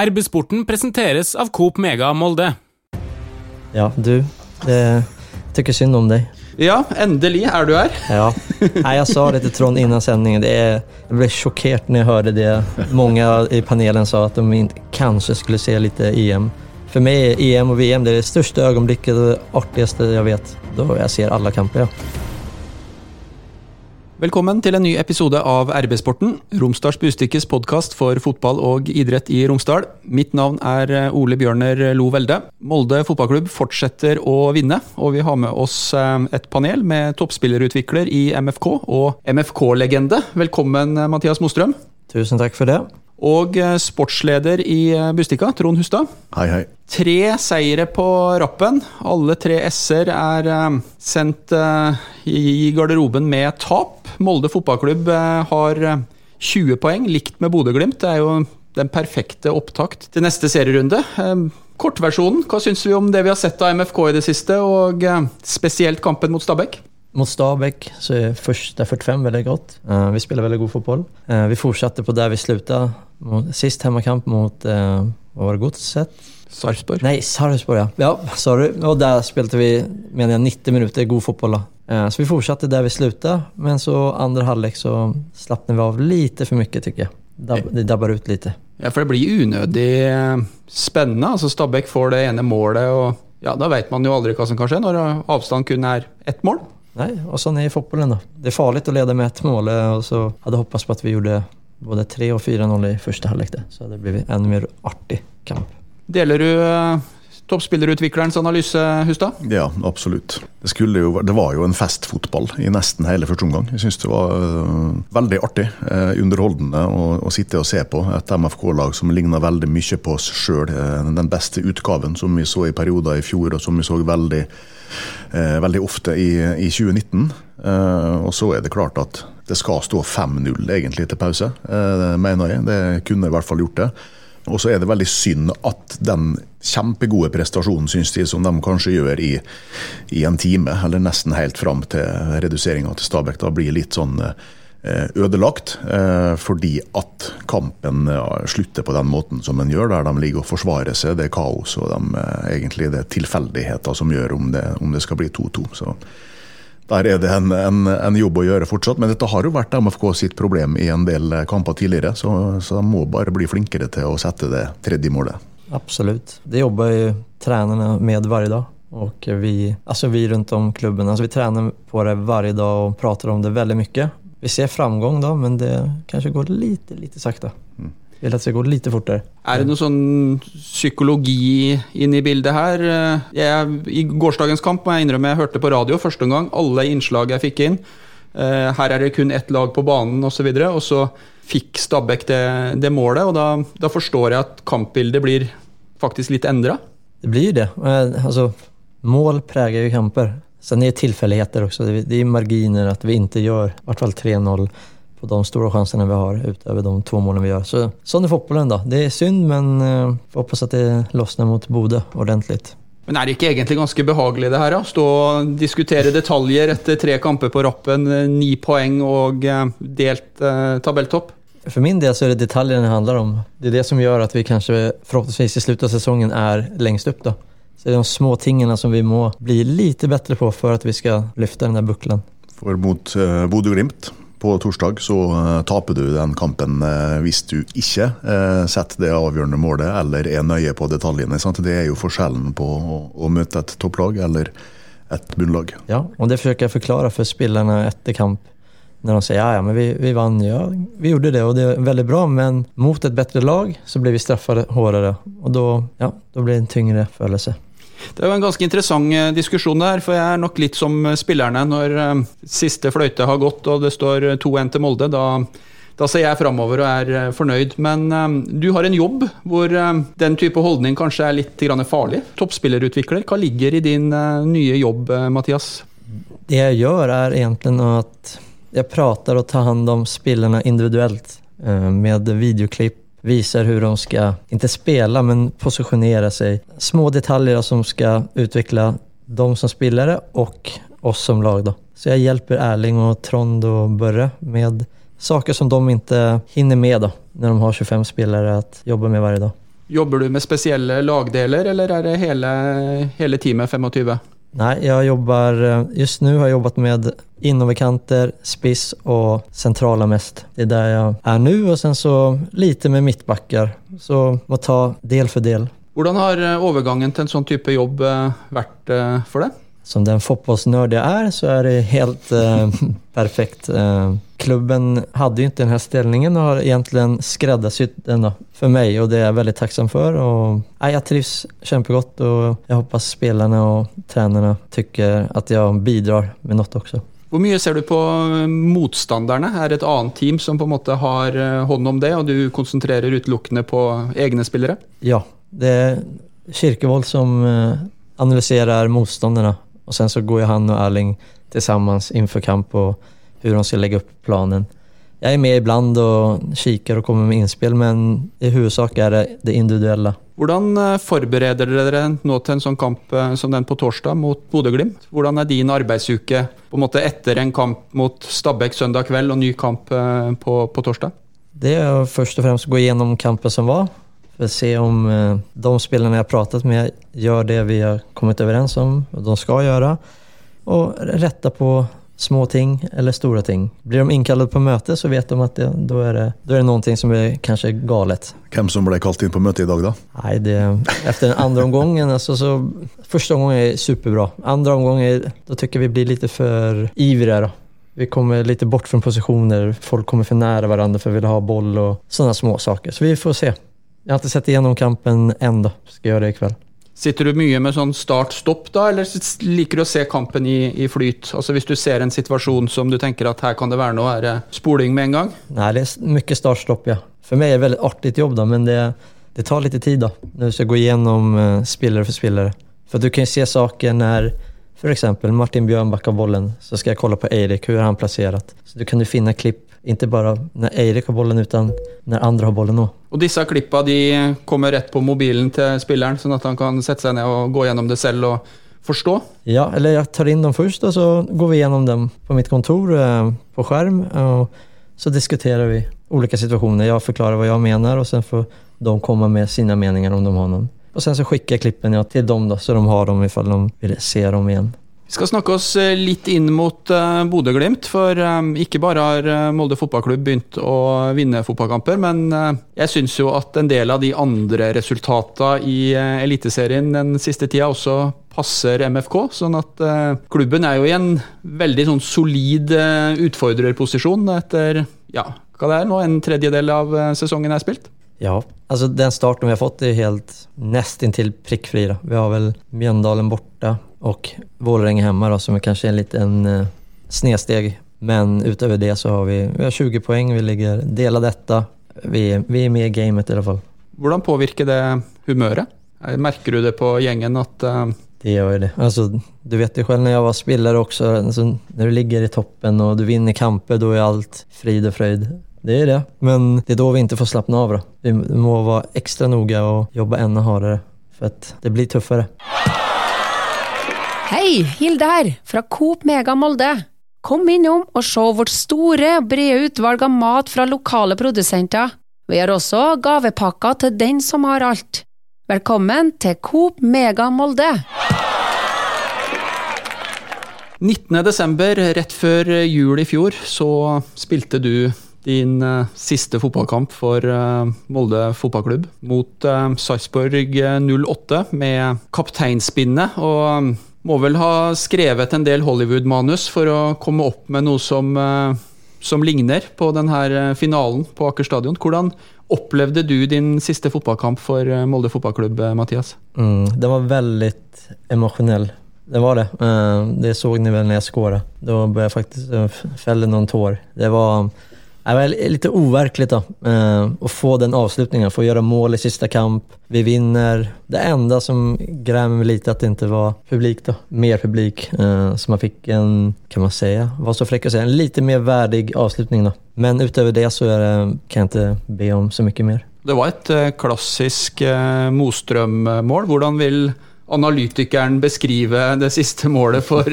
RB-sporten presenteres av Coop Mega Molde. Ja, du. Det tycker synd om deg. Ja, endelig er du her. Ja. Nei, jeg sa det til Trond innan sendingen. Det är, jag blev chockerad när jag hörde det. Mange i panelen sa at de kanskje skulle se litt EM. For meg er EM og VM det, det største øyeblikket og det artigste jeg vet. Da jeg ser alle kamper. Ja. Velkommen til en ny episode av RB-sporten, Romsdals Bustikkes podkast for fotball og idrett i Romsdal. Mitt navn er eh, Ole Bjørner Lo Velde. Molde fotballklubb fortsetter å vinne, og vi har med oss eh, et panel med toppspillerutvikler i MFK og MFK-legende. Velkommen, eh, Mathias Mostrøm. Tusen takk for det. Og sportsleder i Bustika, Trond Hustad. Hei, hei. Tre seire på rappen. Alle tre s-er er eh, sendt eh, i garderoben med tap. Molde fotballklubb eh, har eh, 20 poeng, likt med Bodø-Glimt. Det er jo den perfekte opptakt til neste serierunde. Eh, Kortversjonen, hva syns vi om det vi har sett av MFK i det siste, og eh, spesielt kampen mot Stabæk? Mot Stabæk så är första 45 veldig godt. Uh, vi spiller veldig god fotball. Uh, vi fortsatte på der vi slutta. Sist hemmakamp mot, uh, hva var det, Godset? Sarpsborg. Nei, Sarpsborg ja. Ja, sorry. Og der spilte vi, mener jeg, 90 minutter god fotball. Da. Så vi fortsatte der vi slutta, men så andre halvlek så slappnade vi av lite for mye, tycker jeg. Dab, det dabber ut lite. Ja, for det blir unødig spennende. Altså Stabæk får det ene målet, og ja, da vet man jo aldri hva som kan skje når avstand kun er ett mål. Nej, och sån är fotbollen då. Det är farligt att leda med ett mål og och så hade hoppats på att vi gjorde både 3 och 4-0 i första halvlek. Så det blivit ännu mer artig kamp. Deler du eh, toppspillerutviklerens analyse, Hustad? Ja, absolutt. Det, jo, det var jo en festfotball i nesten hele første omgang. Jeg syns det var uh, veldig artig, uh, underholdende å, å sitte og se på. Et MFK-lag som ligner veldig mye på oss sjøl. Den beste utgaven som vi så i perioder i fjor, og som vi så veldig, veldig ofte i, i 2019. Eh, og så er det klart at det skal stå 5-0 egentlig til pause, eh, mener jeg. Det kunne i hvert fall gjort det. Og så er det veldig synd at den kjempegode prestasjonen synes de, som de kanskje gjør i, i en time, eller nesten helt fram til reduseringa til Stabæk, da blir litt sånn eh, ødelagt. eh, Fordi at kampen slutter på den måten som den gjør, der de ligger og forsvarer seg. Det er kaos, og de, eh, egentlig det er tilfeldigheter som gjør om det, om det skal bli 2-2. Så der er det en, en, en jobb å gjøre fortsatt, men dette har jo vært MFK sitt problem i en del kamper tidligere, så, så de må bare bli flinkere til å sette det tredje målet. Absolutt. Det jobber jo trenerne med hver dag. Og vi, altså vi rundt om klubben, altså vi trener på det hver dag og prater om det veldig mye. Vi ser framgång da, men det kanskje går lite, lite sakta. Vi at att det ska gå lite fortere. Er det noe sånn psykologi inne i bildet her? Jeg, I gårsdagens kamp må jeg innrømme jeg hørte på radio første omgang. Alle innslag jeg fikk inn. Eh, Her er det kun ett lag på banen osv. Og, så og så fikk Stabæk det, det målet, og da, da forstår jeg at kampbildet blir faktisk litt endra. Det blir det. Altså, mål preger jo kamper. Sen er det tillfälligheter også. Det er marginer at vi ikke gjør i hvert fall 3-0 på de stora chanserna vi har utöver de två målen vi gör. Så, sånn er fotbollen då. Det är synd men eh, får hoppas att det lossnar mot Bodø ordentligt. Men er det ikke egentlig ganske behagelig det her? da? Stå og diskutere detaljer etter tre kamper på rappen, eh, ni poeng og eh, delt eh, tabelltopp? For min del så er det detaljene det handler om. Det er det som gjør at vi kanskje forhåpentligvis i slutten av sesongen er lengst opp. da. Så det er de små tingene som vi må bli lite bättre på for at vi skal løfte den der bucklan. For mot uh, Bodø-Glimt på torsdag så eh, taper du den kampen eh, hvis du ikke eh, setter det avgjørende målet eller er nøye på detaljene. Sant? Det er jo forskjellen på å, møte et topplag eller et bunnlag. Ja, og det forsøker jeg å forklare for spillerne etter kamp. Når de sier ja, ja men vi, vi vann, ja vi gjorde det og det er veldig bra men mot et bedre lag så blir vi straffet hardere. Og da ja, blir det en tyngre følelse. Det er jo en ganske interessant eh, diskusjon der, for jeg er nok litt som eh, spillerne når eh, siste fløyte har gått og det står eh, 2-1 til Molde. Da, da ser jeg framover og er fornøyd. Men du har en jobb hvor den type holdning kanskje er litt farlig. Toppspillerutvikler, hva ligger i din nye jobb, Mathias? Det jeg gjør, er egentlig at jeg prater og tar hand om spillerne individuellt eh, med videoklipp, visar hur de ska, inte spela, men positionera sig. Små detaljer som ska utveckla dem som spelare och oss som lag. Då. Så jag hjälper Erling och Trond och Börre med saker som de inte hinner med då, när de har 25 spelare att jobba med varje dag. Jobber du med speciella lagdeler, eller er det hele, hela teamet 25? Nej, jag jobbar, eh, just nu har jag jobbat med innoverkanter, spiss och centrala mest. Det är där jag är nu och sen så lite med mittbackar. Så må ta del för del. Hvordan har eh, overgangen til en sånn type jobb eh, vært for deg? Som den fotbollsnörd jag är så är det helt eh, perfekt. Eh, klubben hade ju inte den här ställningen och har egentligen skräddarsytt den för mig och det är jag väldigt tacksam för. Och, ja, jag trivs kjempegott och jag hoppas spelarna och tränarna tycker att jag bidrar med något också. Hvor mye ser du på eh, motstanderne? Er det et annet team som på en måte har eh, hånd om det, og du konsentrerer utelukkende på egne spillere? Ja, det er Kirkevold som analyserer motstanderne, og sen så går jo han og Erling sammen innenfor kamp och hur de ska lägga upp planen. Jag är med ibland och kikar och kommer med inspel men i huvudsak är det det individuella. Hvordan eh, forbereder dere dere nå til en sånn kamp eh, som den på torsdag mot Bodø-Glimt? Hvordan er din arbeidsuke på en måte etter en kamp mot Stabæk søndag kveld og ny kamp eh, på, på torsdag? Det är först och främst att gå igenom kampen som var för att se om de de spelarna jag pratat med gör det vi har kommit överens om och de ska göra och rätta på små ting eller stora ting. Blir de inkallade på möte så vet de att det, då, är det, då är det någonting som är kanske galet. Hvem som ble kalt inn på møte i dag, da? Nej, det, efter den andra omgången, alltså så, första omgången är superbra. Andra omgången, då tycker vi blir lite för ivriga då. Vi kommer lite bort från positioner, folk kommer för nära varandra för att vilja ha boll och sådana små saker. Så vi får se. Jag har inte sett igenom kampen än då, ska göra det ikväll. Sitter du mye med sånn start-stopp, da, eller liker du å se kampen i, i flyt? Altså Hvis du ser en situasjon som du tenker at her kan det være noe, er det spoling med en gang? Nei, det er mye start-stopp, ja. For meg er det et veldig artig jobb da, men det, det tar litt tid da, når du skal gå gjennom uh, spiller for spiller. For du kan jo se saker når f.eks. Martin Björn backar bollen, så skal jeg kolla på Eirik, hvordan han plassert. Så du kan du finne klipp, inte bara när Eirik har bollen utan när andra har bollen òg. Og disse klippa de kommer rett på mobilen til spilleren, sånn at han kan sette seg ned og gå gjennom det selv og forstå? Ja, eller jeg tar inn dem først, og så går vi gjennom dem på mitt kontor eh, på skjerm. og så diskuterer vi ulike situasjoner. Jeg forklarer hva jeg mener, og så får de komme med sine meninger om de har noen. Og sen så skickar jag klippen ja, till dem då, så de har dem ifall de vill se dem igen. Vi skal snakke oss eh, litt inn mot uh, Bodø-Glimt, for eh, ikke bare har eh, Molde fotballklubb begynt å vinne fotballkamper, men eh, jeg syns jo at en del av de andre resultatene i eh, Eliteserien den siste tida også passer MFK. Sånn at eh, klubben er jo i en veldig sånn solid eh, utfordrerposisjon etter ja, hva det er nå, en tredjedel av eh, sesongen er spilt. Ja, altså den starten vi har fått er helt nesten til prikkfri da. Vi har vel Mjøndalen borta och Vålerenga hemma då, som är kanske en liten eh, snedsteg. Men utöver det så har vi, vi har 20 poäng, vi ligger delad detta. Vi, är- vi är med i gamet i alla fall. Hvordan påvirker det humøret? Eh, Merker du det på gjengen at uh... Det gör ju det. Alltså, du vet ju själv när jag var spelare också, alltså, när du ligger i toppen och du vinner kamper, då är allt frid och fröjd. Det är det. Men det är då vi inte får slappna av då. Vi må vara extra noga och jobba ännu hårdare. För att det blir tuffare. Hei, Hilde her, fra Coop Mega Molde. Kom innom og se vårt store, brede utvalg av mat fra lokale produsenter. Vi har også gavepakker til den som har alt. Velkommen til Coop Mega Molde. 19. desember, rett før jul i fjor, så spilte du din eh, siste fotballkamp for eh, Molde fotballklubb mot Sarpsborg 08 med kapteinspinnet. Og eh, må vel ha skrevet en del Hollywood-manus for å komme opp med noe som, eh, som ligner på denne eh, finalen på Aker stadion. Hvordan opplevde du din siste fotballkamp for eh, Molde fotballklubb, Mathias? Mm, den var veldig emosjonell. Det var det. Det såg ni vel når jeg skåret. Da ble jeg faktisk felle noen tårer. tår. Det var, det var lite overkligt då. eh, få den avslutningen, få göra mål i sista kamp. Vi vinner. Det enda som grämer mig lite att det inte var publik då. Mer publik. eh, Så man fick en, kan man säga, var så fräck att säga, en lite mer värdig avslutning då. Men utöver det så det, kan jag inte be om så mycket mer. Det var et eh, klassisk eh, Mostrøm-mål. Hvordan vil analytikeren beskrive det siste målet for,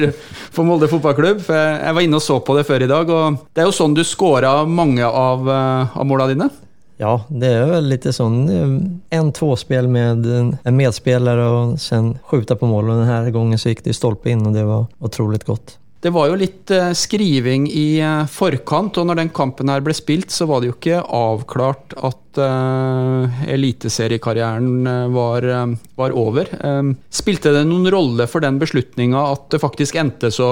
for Molde fotballklubb? For jeg var inne og så på det før i dag, og det er jo sånn du scora mange av, eh, av måla dine. Ja, det er vel litt sånn eh, en tvåspel med en- medspiller medspelare så skjuta på mål. Og denne gangen så gikk det stolpe inn, og det var utrolig gott. Det var jo litt eh, skriving i eh, forkant, og når den kampen her ble spilt, så var det jo ikke avklart at uh, eliteseriekarrieren var, var over. Spilte det noen rolle for den beslutninga at det faktisk endte så,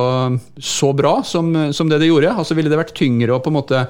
så bra som, som det det gjorde? Altså Ville det vært tyngre å på en måte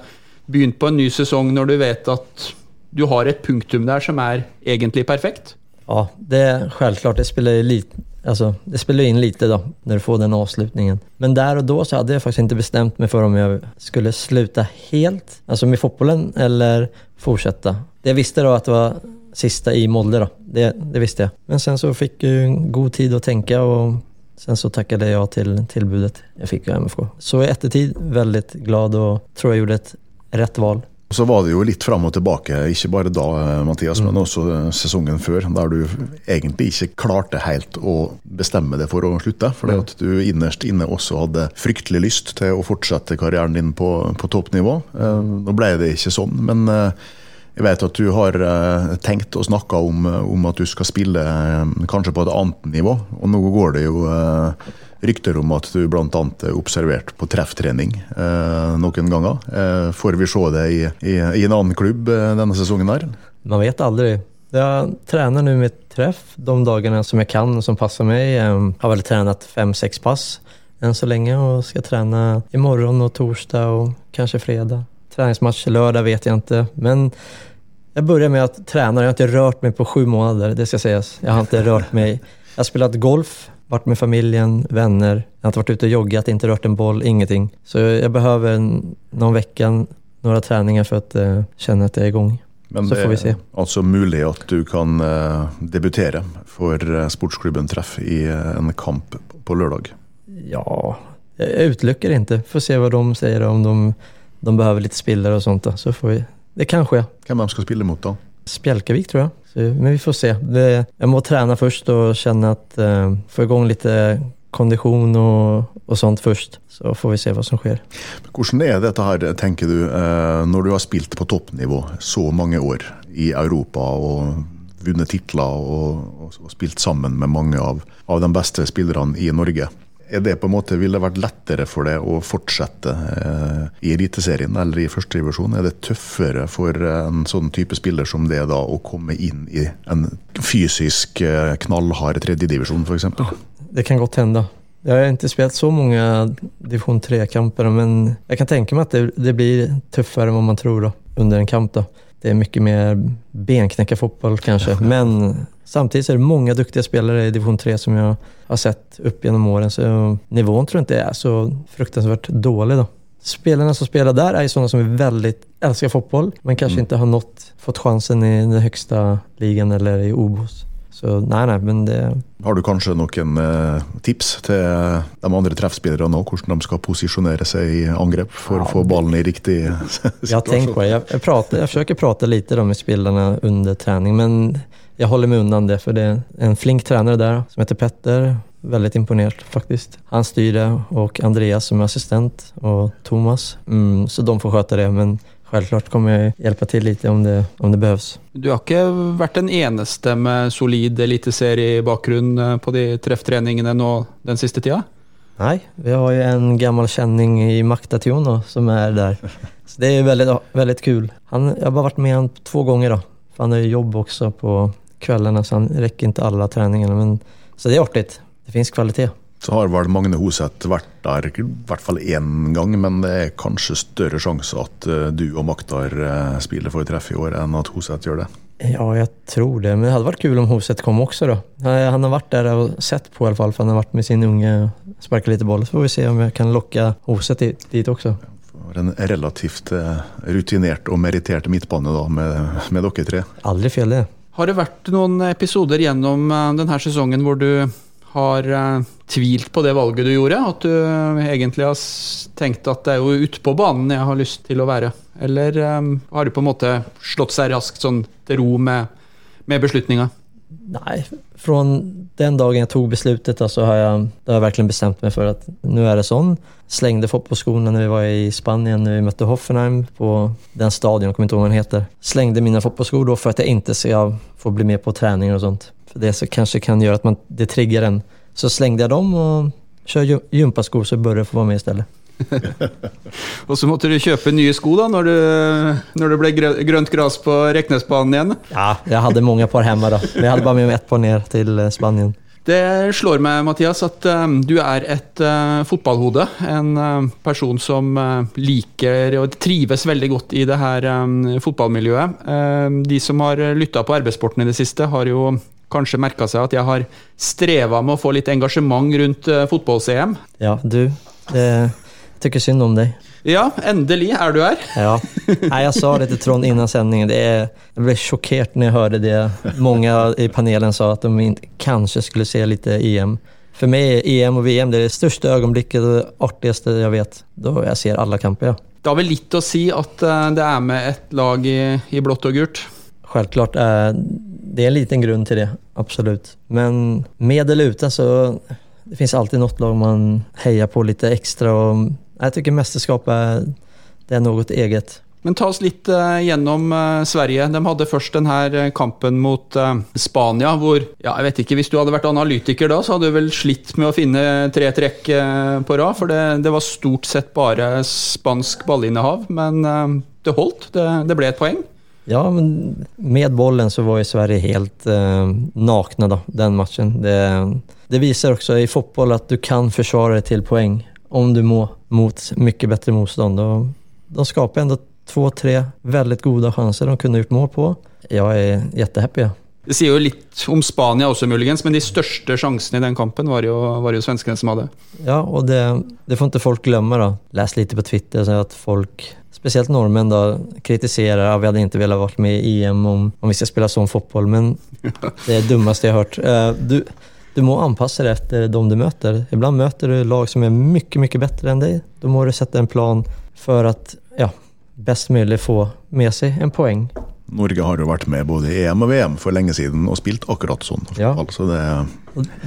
begynt på en ny sesong når du vet at du har et punktum der som er egentlig perfekt? Ja, det är självklart. Det spelar lite, alltså, det spelar in lite då, när du får den avslutningen. Men där och då så hade jag faktiskt inte bestämt mig för om jag skulle sluta helt, alltså med fotbollen, eller fortsätta. Jag visste då att det var sista i Molde då. Det, det visste jag. Men sen så fick jag god tid att tänka och sen så tackade jag till tillbudet jag fick av MFK. Så i ettertid väldigt glad och tror jag gjorde ett rätt val. Så var det jo litt fram og tilbake, ikke bare da, eh, Mathias, men også eh, sesongen før, der du egentlig ikke klarte helt å bestemme deg for å slutte. Fordi at du innerst inne også hadde fryktelig lyst til å fortsette karrieren din på, på toppnivå. Eh, Nå ble det ikke sånn, men eh, jeg vet at du har tenkt og snakka om, om at du skal spille kanskje på et annet nivå, og nå går det jo rykter om at du bl.a. er observert på trefftrening eh, noen ganger. Eh, får vi se det i, i, i en annen klubb eh, denne sesongen her? Man vet aldri. Jeg trener nå med treff de dagene som jeg kan og som passer meg. Jeg har vel trent fem-seks pass enn så lenge og skal trene i imorgon og torsdag og kanskje fredag. Träningsmatch lørdag vet jeg ikke. men jeg begynner med å trene. Jeg har ikke rørt meg på sju måneder, det skal sies. Jeg har ikke rørt meg. Jeg har spilt golf, varit med familjen, vänner. Jag har inte varit ute och joggat, inte rört en boll, ingenting. Så jag behöver noen någon vecka, några träningar för att at känna att jag är igång. Men Så det får vi er se. altså mulig at du kan eh, debutere for eh, sportsklubben Treff i eh, en kamp på lørdag. Ja, jag uteluckar inte. Får se vad de säger om de, de behöver lite spillare och sånt. Då. Så får vi, det kan skje. Hvem de skal spille mot, da? Spjälkavik tror jeg. Så, men vi får se. Det, jeg må trene først og kjenne at uh, få igång litt kondisjon og, og, sånt først. Så får vi se hva som sker. Hvordan er dette her, tenker du, eh, når du har spilt på toppnivå så mange år i Europa og vunnet titler og, og, og spilt sammen med mange av, av de beste spillerne i Norge? Er det på en måte, Vil det vært lettere for deg å fortsette eh, i Eliteserien eller i førstedivisjon? Er det tøffere for en sånn type spiller som det da å komme inn i en fysisk eh, knallhard tredjedivisjon, f.eks.? Det kan godt hende. Jeg har ikke spilt så mange divisjon 3-kamper, men jeg kan tenke meg at det, det blir tøffere enn man tror da, under en kamp. Da. Det er mye mer benknekka fotball, kanskje. Men samtidigt så är det många duktiga spelare i division 3 som jag har sett upp genom åren. Så nivån tror jag inte är så fruktansvärt dålig. Då. Spelarna som spelar där är ju sådana som är väldigt älskar fotboll men kanske inte har nått, fått chansen i den högsta ligan eller i OBOS. Så nei, nei, men det, Har du kanskje noen eh, tips til de andre treffspillerne nå, hvordan de skal posisjonere seg i angrep for å få ballen i riktig situasjon? Jeg, jeg, pratar, jag försöker prata lite med spelarna under träning, men jag holder meg undan det for det er en flink trener der som heter Petter. Veldig imponert, faktisk. Han styrer, og Andreas som er assistent og Thomas. Mm, så de får skjøte det, men Selvklart kommer jeg hjelpe til litt om det, om det behøves. Du har ikke vært den eneste med solid eliteseriebakgrunn eh, på de trefftreningene nå den siste tida? Nei, vi har jo en gammel kjenning i Maktationo som er der. Så det er veldig, veldig kul. Han, jeg har bare vært med han två ganger. da. Han har jobb også på kvällarna så han rekker inte alla träningarna. Men, så det är artigt. Det finns kvalitet. Så har vel Magne Hoseth vært der i hvert fall én gang, men det er kanskje større sjanse at eh, du og Maktar eh, spiller for treff i år, enn at Hoseth gjør det. Ja, jeg tror det. Men det hadde vært kul om Hoseth kom også, da. Han har vært der og sett på i hvert fall, for han har vært med sin unge og sparket lite boll. Så får vi se om jeg kan lokke Hoseth dit, dit också. For en relativt eh, rutinert og merittert midtbane da, med, med dere tre. Aldri feil, det. Har det vært noen episoder gjennom eh, denne sesongen hvor du har eh, tvilt på det valget du gjorde? At du eh, egentlig har tenkt at det er jo ute på banen jeg har lyst til å være? Eller har du på en måte slått seg raskt sånn til ro med, med beslutninga? Nei, fra den dagen jeg tog beslutet då, så har jeg, har jeg virkelig bestemt meg for at nå er det sånn. Slengte fotballskoene når vi var i Spanien når vi møtte Hoffenheim på den stadion, jag kommer inte ihåg vad den heter. Slängde mina fotbollsskor for at jeg ikke inte ska få bli med på träningar och sånt. För det så kanske kan göra att man, det triggar en. Så slängde jag dem och kör gympaskor så jeg får vara med istället. Og så måtte du kjøpe nye sko da, når, du, når det ble grønt gras på Reknesbanen igjen. Ja, jeg hadde mange par hjemme, da. Men jeg hadde bare med meg ett par ned til eh, Spanien. Det slår meg, Mathias, at eh, du er et uh, fotballhode. En uh, person som uh, liker og trives veldig godt i det her um, fotballmiljøet. De som har lytta på arbeidssporten i det siste, har jo kanskje merka seg at jeg har streva med å få litt engasjement rundt fotballs-EM. Ja, du. Det, tykker synd om dig. Ja, endelig er du her. Ja, Nei, jeg sa det til Trond innan sendingen. Det är, jag blev chockerad när jag hörde det. Mange i panelen sa at de kanskje skulle se litt EM. For meg er EM og VM det, er det største øyeblikket og det artigste jeg vet. Da jeg ser alle kamper, ja. Det har vel litt å si at eh, det er med et lag i, i blått og gult. Selvklart. det er en liten grunn til det, absolutt. Men med eller uten så det fins alltid noe lag man heier på litt ekstra. Och, jag tycker mästerskap är, det är något eget. Men ta oss litt eh, gjennom eh, Sverige. De hadde først denne kampen mot eh, Spania, hvor ja, jeg vet ikke, Hvis du hadde vært analytiker da, så hadde du vel slitt med å finne tre trekk eh, på rad. For det, det var stort sett bare spansk ballinnehav. Men eh, det holdt. Det, det ble et poeng. Ja, men med bollen så var jo Sverige helt eh, nakne da, den matchen. Det, det viser også i fotball at du kan forsvare deg til poäng om du må mot mycket bättre motstånd. Och de skapade ändå två, tre väldigt goda chanser de kunde gjort mål på. Jag är jättehappy. Det sier jo litt om Spania også, muligens, men de største sjansene i den kampen var jo, var jo svenskene som hadde. Ja, og det, det får ikke folk glemme. da. Les litt på Twitter så at folk, spesielt nordmenn, da, kritiserer at vi hadde ikke velat vært med i EM om, om vi skal spille sånn fotball, Men det er det dummeste jeg har hørt. Uh, Du, du må anpasse deg etter dem du møter. Ibland møter du lag som er mye mye bedre enn deg. Da må du sette en plan for at ja, best mulig få med seg en poeng. Norge har jo vært med både i EM og VM for lenge siden og spilt akkurat sånn. Ja. Altså det,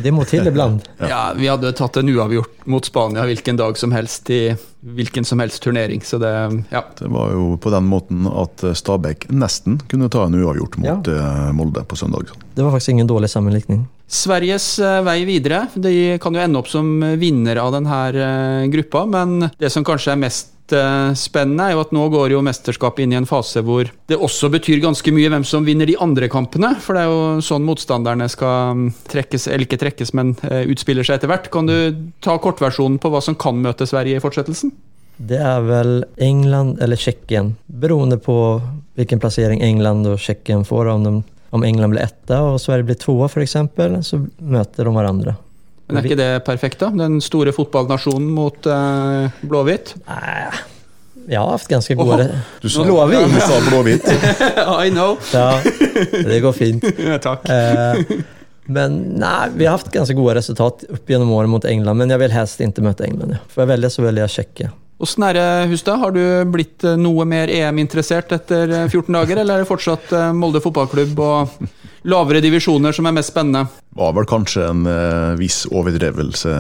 det må til ibland. Ja. Vi hadde tatt en uavgjort mot Spania hvilken dag som helst i hvilken som helst turnering, så det Ja. det var jo på den måten at Stabæk nesten kunne ta en uavgjort mot ja. Molde på søndag. Det var faktisk ingen dårlig sammenlikning. Sveriges eh, vei videre de kan jo ende opp som vinner av denne gruppa, men det som kanskje er mest eh, spennende, er jo at nå går jo mesterskapet inn i en fase hvor det også betyr ganske mye hvem som vinner de andre kampene, for det er jo sånn motstanderne skal mm, trekkes, eller ikke trekkes, men eh, utspiller seg etter hvert. Kan du ta kortversjonen på hva som kan møte Sverige i fortsettelsen? Det er vel England eller Tsjekkia, beroende på hvilken plassering England og Tsjekkia får. Om, de, om England blir etta og Sverige blir toa, f.eks., exempel, så møter de hverandre. Men er ikke det perfekt, da? Den store fotballnasjonen mot eh, blåhvitt? Nej, jag har haft ganske gode goda... Du sa, Blåhvit? Du sa blå I know! Ja, det går fint. Takk. Eh, men nei, vi har haft ganske gode resultat opp gjennom året mot England, men jeg vil helst ikke møte England. Ja. For jeg velger så velger jeg Tjeckien. Åssen er det, Hustad? Har du blitt eh, noe mer EM-interessert etter eh, 14 dager, eller er det fortsatt eh, Molde fotballklubb og lavere divisjoner som er mest spennende? Det var vel kanskje en eh, viss overdrevelse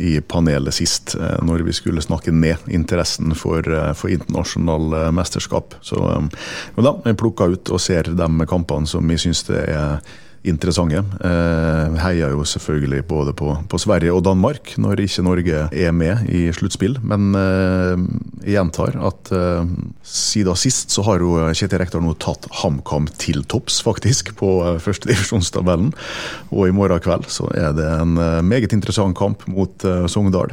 i, panelet sist, eh, når vi skulle snakke ned interessen for, eh, for internasjonale eh, mesterskap. Så eh, da, jeg plukka ut og ser de kampene som vi syns det er interessante. Eh, heier jo selvfølgelig både på, på Sverige og Danmark når ikke Norge er med i sluttspill, men eh, jeg gjentar at eh, siden sist så har jo Kjetil Rekdal nå tatt HamKam til topps, faktisk, på førstedivisjonstabellen. Og i morgen kveld så er det en meget interessant kamp mot Sogndal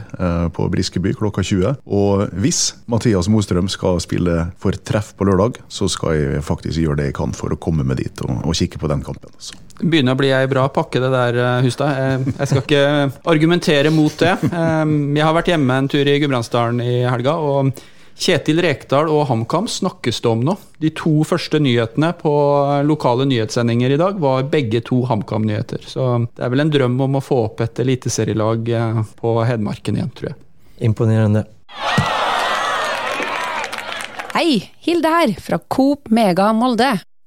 på Briskeby klokka 20. Og hvis Mathias Mostrøm skal spille for treff på lørdag, så skal jeg faktisk gjøre det jeg kan for å komme med dit og, og kikke på den kampen. Så. Begynner å bli ei bra pakke, det der, eh, Hustad. Eh, Jeg skal ikke argumentere mot det. Eh, Jeg har vært hjemme en tur i Gudbrandsdalen i helga, og Kjetil Rekdal og HamKam snakkes det om nå. De to første nyhetene på lokale nyhetssendinger i dag var begge to HamKam-nyheter. Så det er vel en drøm om å få opp et eliteserielag på Hedmarken igjen, tror jeg. Imponerende. Hei, Hilde her, fra Coop Mega Molde.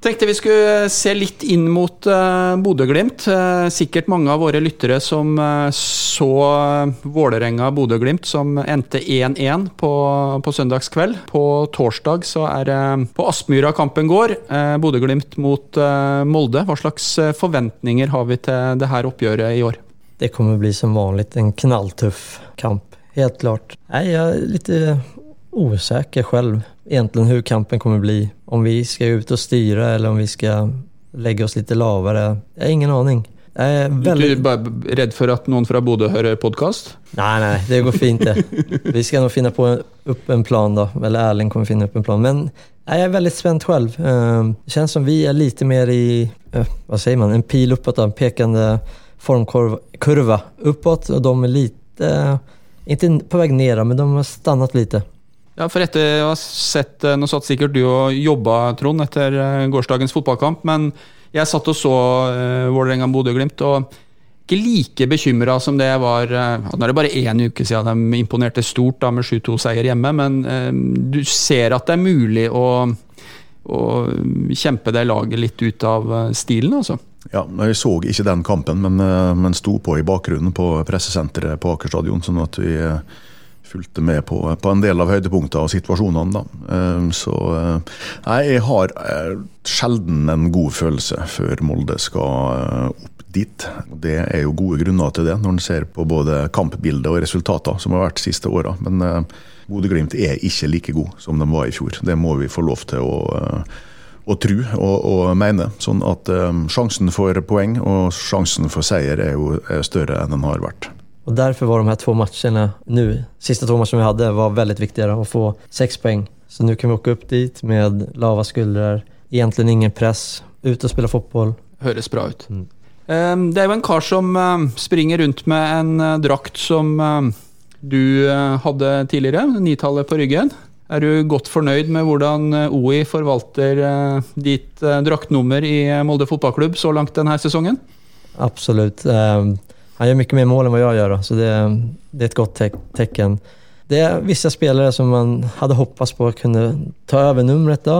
Tenkte vi skulle se litt inn mot uh, Bodø-Glimt. Uh, sikkert mange av våre lyttere som uh, så Vålerenga-Bodø-Glimt, som endte 1-1 på, på søndagskveld. På torsdag så er det på Aspmyra kampen går. Bodø-Glimt mot Molde. Hva slags forventninger har vi til det her oppgjøret i år? Det kommer bli som vanlig en knalltøff kamp, helt klart. Nei, jeg er litt osäker själv egentligen hur kampen kommer bli. Om vi ska ut och styra eller om vi ska lägga oss lite lavere. Jag har ingen aning. Jeg er veldig... Du er bare redd for at noen fra Bodø hører podkast? Nei, nei, det går fint det. Vi skal nok finne på opp en plan da. Eller Erling kommer finne opp en plan. Men jeg er veldig spent selv. Ehm, det kjennes som vi er litt mer i, eh, hva sier man, en pil uppåt, en pekende formkurva uppåt. Og de er litt, ikke på vei ned, men de har stannet litt. Ja, for etter å ha sett eh, Nå satt sikkert du og jobba, Trond, etter eh, gårsdagens fotballkamp, men jeg satt og så uh, Vålerenga-Bodø-Glimt. og ikke like bekymra som det jeg var Nå er det bare én uke siden de imponerte stort da med 7-2-seier hjemme, men uh, du ser at det er mulig å, å kjempe det laget litt ut av stilen, altså. Ja, Jeg så ikke den kampen, men, men sto på i bakgrunnen på pressesenteret på Aker stadion. sånn at vi fulgte med på, på, en del av høydepunktene og situasjonene. Da. Ehm, så eh, jeg har eh, sjelden en god følelse før Molde skal eh, opp dit. Det er jo gode grunner til det, når en ser på både kampbildet og resultater som har vært de siste åra. Men Bodø-Glimt er ikke like god som de var i fjor. Det må vi få lov til å å tro og, og, mene. Sånn at um, sjansen for poeng og sjansen for seier er jo er større enn den har vært. Och därför var de här två matcherna nu, sista två matcherna vi hade, var väldigt viktiga att få sex poäng. Så nu kan vi åka upp dit med lava skuldrar, egentligen ingen press, ut och spille fotball. Høres bra ut. Mm. Ehm, det er jo en kar som ehm, springer rundt med en eh, drakt som ehm, du eh, hadde tidligere, nitallet på ryggen. Er du godt fornøyd med hvordan eh, OI forvalter ditt draktnummer i Molde fotballklubb så langt denne sesongen? Absolutt. Han gjør mye mer mål enn hva jeg gjør, så det, det, er et godt tek tecken. Det er visse spelare som man hadde hoppats på kunne ta over nummeret da.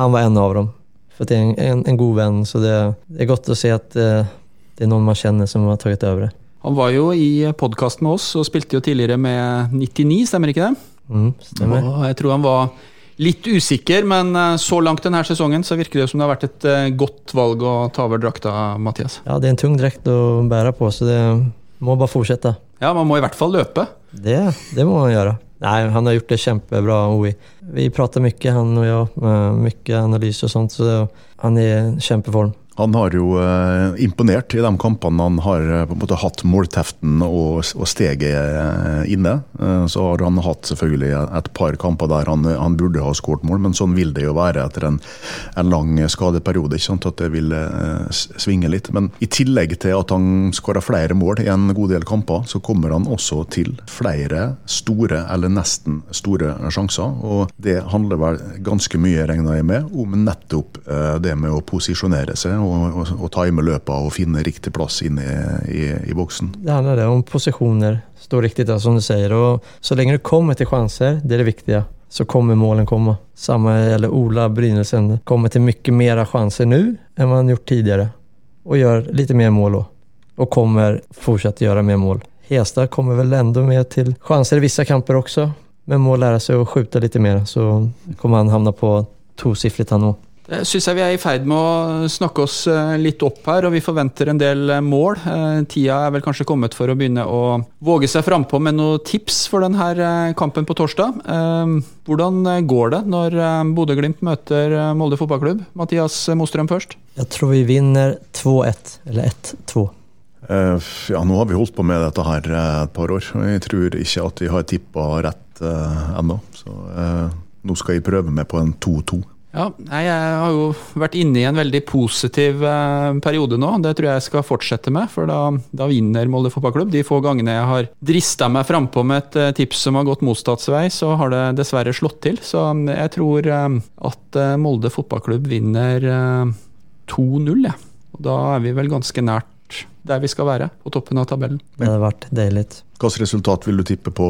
Han var en av dem. For det er en, en, en god venn, så det, det, er godt å se at det, eh, det er noen man kjenner som har tatt over det. Han var jo i podkast med oss og spilte jo tidligere med 99, stemmer ikke det? Mm, stemmer. Og jeg tror han var Litt usikker, men eh, så langt denne sesongen så virker det som det har vært et eh, godt valg å ta over drakta, Mathias. Ja, det er en tung drakt å bære på, så det må bare fortsette. Ja, man må i hvert fall løpe. Det, det må man gjøre. Nei, han har gjort det kjempebra, Ovi. Vi prater mye, han og jeg. Mye analyse og sånt, så han er i kjempeform. Han har jo eh, imponert i de kampene han har eh, på en måte hatt målteften og, og steget eh, inne. Så har han hatt selvfølgelig et par kamper der han, han burde ha skåret mål, men sånn vil det jo være etter en, en lang skadeperiode. ikke sant, At det vil svinge litt. Men i tillegg til at han skåra flere mål i en god del kamper, så kommer han også til flere store, eller nesten store, sjanser. Og det handler vel ganske mye, regner jeg med, om nettopp det med å posisjonere seg og, og, og time løpet og finne riktig plass inne i, i, i boksen. Det handler om posisjoner, stå riktig som du sier. Og så lenge du kommer til sjanser, det er det viktige, så kommer målen komme. Samme gjelder Ola Brynesen. Kommer til mye mer sjanser nå enn man gjort tidligere. Og gjør litt mer mål òg. Og kommer fortsatt gjøre mer mål. Hestad kommer vel enda mer til sjanser i visse kamper også, men må lære seg å skyte litt mer, så kommer han havne på tosifret han òg. Det syns jeg vi er i ferd med å snakke oss eh, litt opp her, og vi forventer en del eh, mål. Eh, tida er vel kanskje kommet for å begynne å våge seg frampå med noen tips for denne kampen på torsdag. Hvordan går det når Bodø-Glimt møter Molde fotballklubb? Mathias Mostrøm først. Jeg tror vi vinner 2-1, eller 1-2. Ja, nå har vi holdt på med dette her et par år, og jeg tror ikke at vi har tippa rett ennå. Så nå skal jeg prøve meg på en 2-2. Ja, Jeg har jo vært inne i en veldig positiv eh, periode nå. Det tror jeg jeg skal fortsette med, for da, da vinner Molde fotballklubb. De få gangene jeg har drista meg frampå med et eh, tips som har gått motsatt vei, så har det dessverre slått til. Så mm, jeg tror eh, at eh, Molde fotballklubb vinner eh, 2-0, jeg. Og da er vi vel ganske nært der vi skal være, på toppen av tabellen. Det hadde vært deilig. Hvilket resultat vil du tippe på,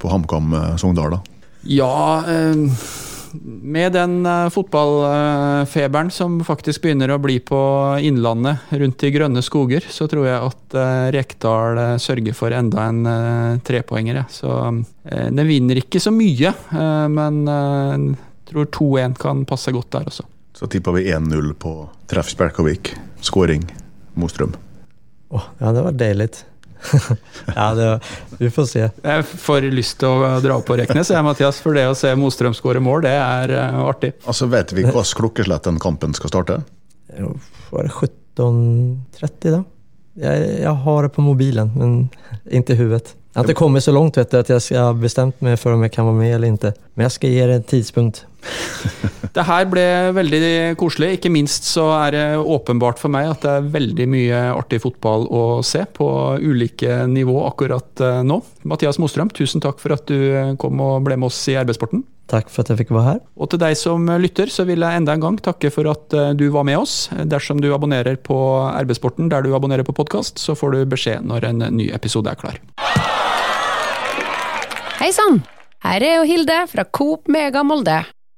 på HamKam Sogndal, da? Ja, eh, med den eh, fotballfeberen som faktisk begynner å bli på Innlandet, rundt de grønne skoger, så tror jeg at eh, Rekdal eh, sørger for enda en trepoenger. Så den vinner ikke så mye, men jeg tror 2-1 kan passe godt der også. Så tipper vi 1-0 på treff Spjelkavik. Skåring Mostrøm. Åh, ja, det var deilig. ja, det vi får se. Jeg får lyst til å dra opp på Reknes, jeg, Mathias, for det å se Mostrøm skåre mål, det er eh, artig. Altså, Vet vi hvilken klokkeslett den kampen skal starte? Var det 17.30 da? Jeg, jeg har det på mobilen, men ikke i huvudet. Jeg har ikke kommet så langt vet du, at jeg har bestemt meg for om jeg kan være med eller ikke. Men jeg skal gi det et tidspunkt. Det her ble veldig koselig. Ikke minst så er det åpenbart for meg at det er veldig mye artig fotball å se på ulike nivå akkurat eh, nå. Mathias Mostrøm, tusen takk for at du eh, kom og ble med oss i arbeidssporten. Takk for at jeg fikk være her. Og til deg som lytter, så vil jeg enda en gang takke for at eh, du var med oss. Dersom du abonnerer på Arbeidssporten der du abonnerer på podkast, så får du beskjed når en ny episode er klar. Hei sann! Her er jo Hilde fra Coop Mega Molde.